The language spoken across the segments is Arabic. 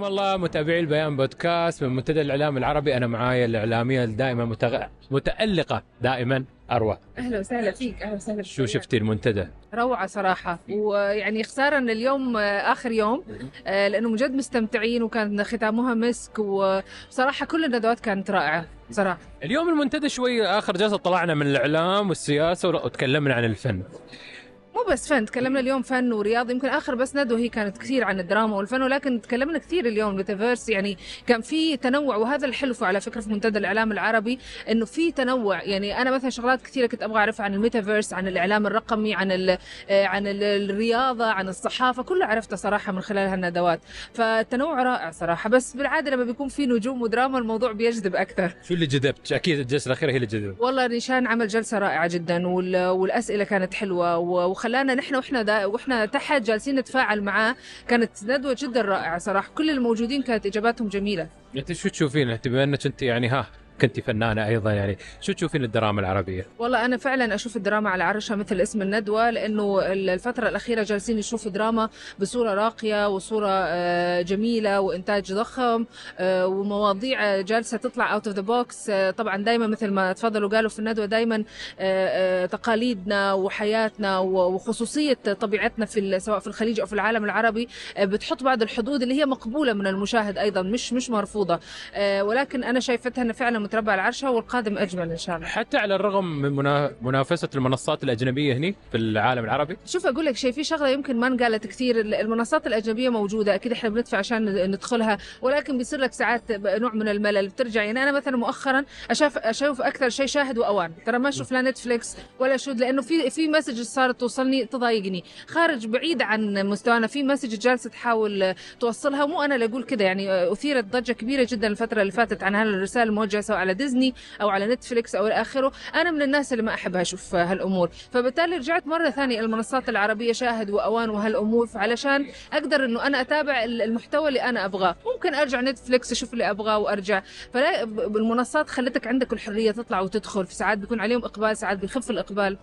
حياكم الله متابعي البيان بودكاست من منتدى الإعلام العربي. أنا معايا الإعلامية الدائمة متغ... متألقة دائما أروى. أهلا وسهلا فيك أهلا وسهلا شو شفتي المنتدى؟ روعة صراحة ويعني خساره ان اليوم آه، آخر يوم آه، لأنه من جد مستمتعين وكان ختامها مسك وصراحة كل الندوات كانت رائعة صراحة. اليوم المنتدى شوي آخر جلسة طلعنا من الإعلام والسياسة وتكلمنا عن الفن. مو بس فن تكلمنا اليوم فن ورياض يمكن آخر بس ندوة هي كانت كثير عن الدراما والفن ولكن تكلمنا كثير اليوم ميتافيرس يعني كان في تنوع وهذا الحلو على فكرة في منتدى الإعلام العربي إنه في تنوع. يعني أنا مثلا شغلات كثيرة كنت أبغى أعرفها عن الميتافيرس عن الإعلام الرقمي عن ال عن ال الرياضة عن الصحافة كلها عرفتها صراحة من خلال هالندوات. فالتنوع رائع صراحة بس بالعادة لما بيكون في نجوم ودراما الموضوع بيجذب أكثر. شو اللي جذبت؟ أكيد الجلسة الأخيرة هي اللي جذبت والله نيشان عمل جلسة رائعة جدا وال- والأسئلة كانت حلوة و- وخلانا نحن وإحنا وإحنا تحت جالسين نتفاعل معاه. كانت ندوة جدا رائعة صراحة. كل الموجودين كانت إجاباتهم جميلة. أنت شو تشوفين؟ بما أنك أنت يعني ها كنت فنانة أيضا يعني. شو تشوفين الدراما العربية؟ والله أنا فعلا أشوف الدراما على عرشها مثل اسم الندوة لأنه الفترة الأخيرة جالسين نشوف دراما بصورة راقية وصورة آه، جميلة وإنتاج ضخم آه، ومواضيع جالسة تطلع out of the box طبعا دائما مثل ما تفضلوا قالوا في الندوة دائما تقاليدنا وحياتنا وخصوصية طبيعتنا في سواء في الخليج أو في العالم العربي آه، بتحط بعض الحدود اللي هي مقبولة من المشاهد أيضا مش مش مرفوضة. آه، ولكن أنا شايفتها انها فعلا متربع على عرشها والقادم أجمل إن شاء الله. حتى على الرغم من منا- منافسة المنصات الأجنبية هني في العالم العربي. شوف أقول لك شيء في شغلة يمكن ما انقالت كثير المنصات الأجنبية موجودة أكيد إحنا بندفع عشان ندخلها ولكن بيصير لك ساعات نوع من الملل. بترجع يعني أنا مثلا مؤخرا أشوف أشوف أكثر شيء شاهد وأوان. ترى ما أشوف لا نتفليكس ولا شو لأنه في في message صارت توصلني تضايقني. خارج بعيد عن مستوانا في message جالسة تحاول توصلها مو أنا اللي أقول كذا يعني أثيرت ضجة كبيرة جدا الفترة اللي فاتت عن هالرسائل الموجهة سواء على ديزني أو على نتفليكس أو آخره. أنا من الناس اللي ما احب أشوف هالأمور. فبالتالي رجعت مرة ثانية المنصات العربية شاهد وأوان وهالأمور علشان أقدر إنه أنا أتابع المحتوى اللي أنا أبغاه. ممكن أرجع نتفليكس أشوف اللي أبغاه وأرجع. فلا المنصات خلتك عندك الحرية تطلع وتدخل. في ساعات بيكون عليهم إقبال ساعات بيخف الإقبال.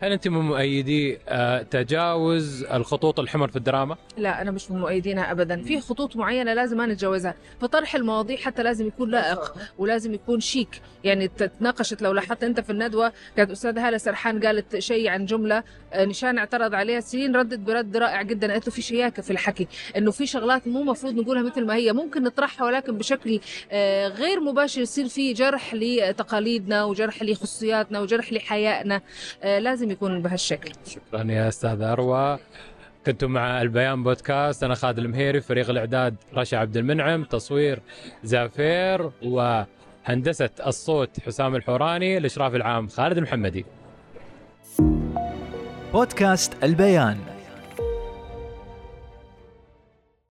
هل أنت من مؤيدي آه، تجاوز الخطوط الحمر في الدراما؟ لا أنا مش من مؤيدينها ابدا. في خطوط معينة لازم ما نتجاوزها فطرح المواضيع حتى لازم يكون لائق ولازم يكون شيك. يعني تناقشت لو لاحظت أنت في الندوة كانت استاذه هالة سرحان قالت شيء عن جملة آه، نشان اعترض عليها سيرين ردت برد رائع جدا. قالت له في شياكة في الحكي إنه في شغلات مو مفروض نقولها مثل ما هي. ممكن نطرحها ولكن بشكل آه، غير مباشر يصير في جرح لتقاليدنا وجرح لخصوصياتنا وجرح لحيائنا. آه، لازم يكون بهالشكل. شكرا يا أستاذ أروى. كنتم مع البيان بودكاست. أنا خالد المهيري فريق الإعداد رشا عبد المنعم تصوير زافير وهندسة الصوت حسام الحوراني الإشراف العام خالد المحمدي. بودكاست البيان.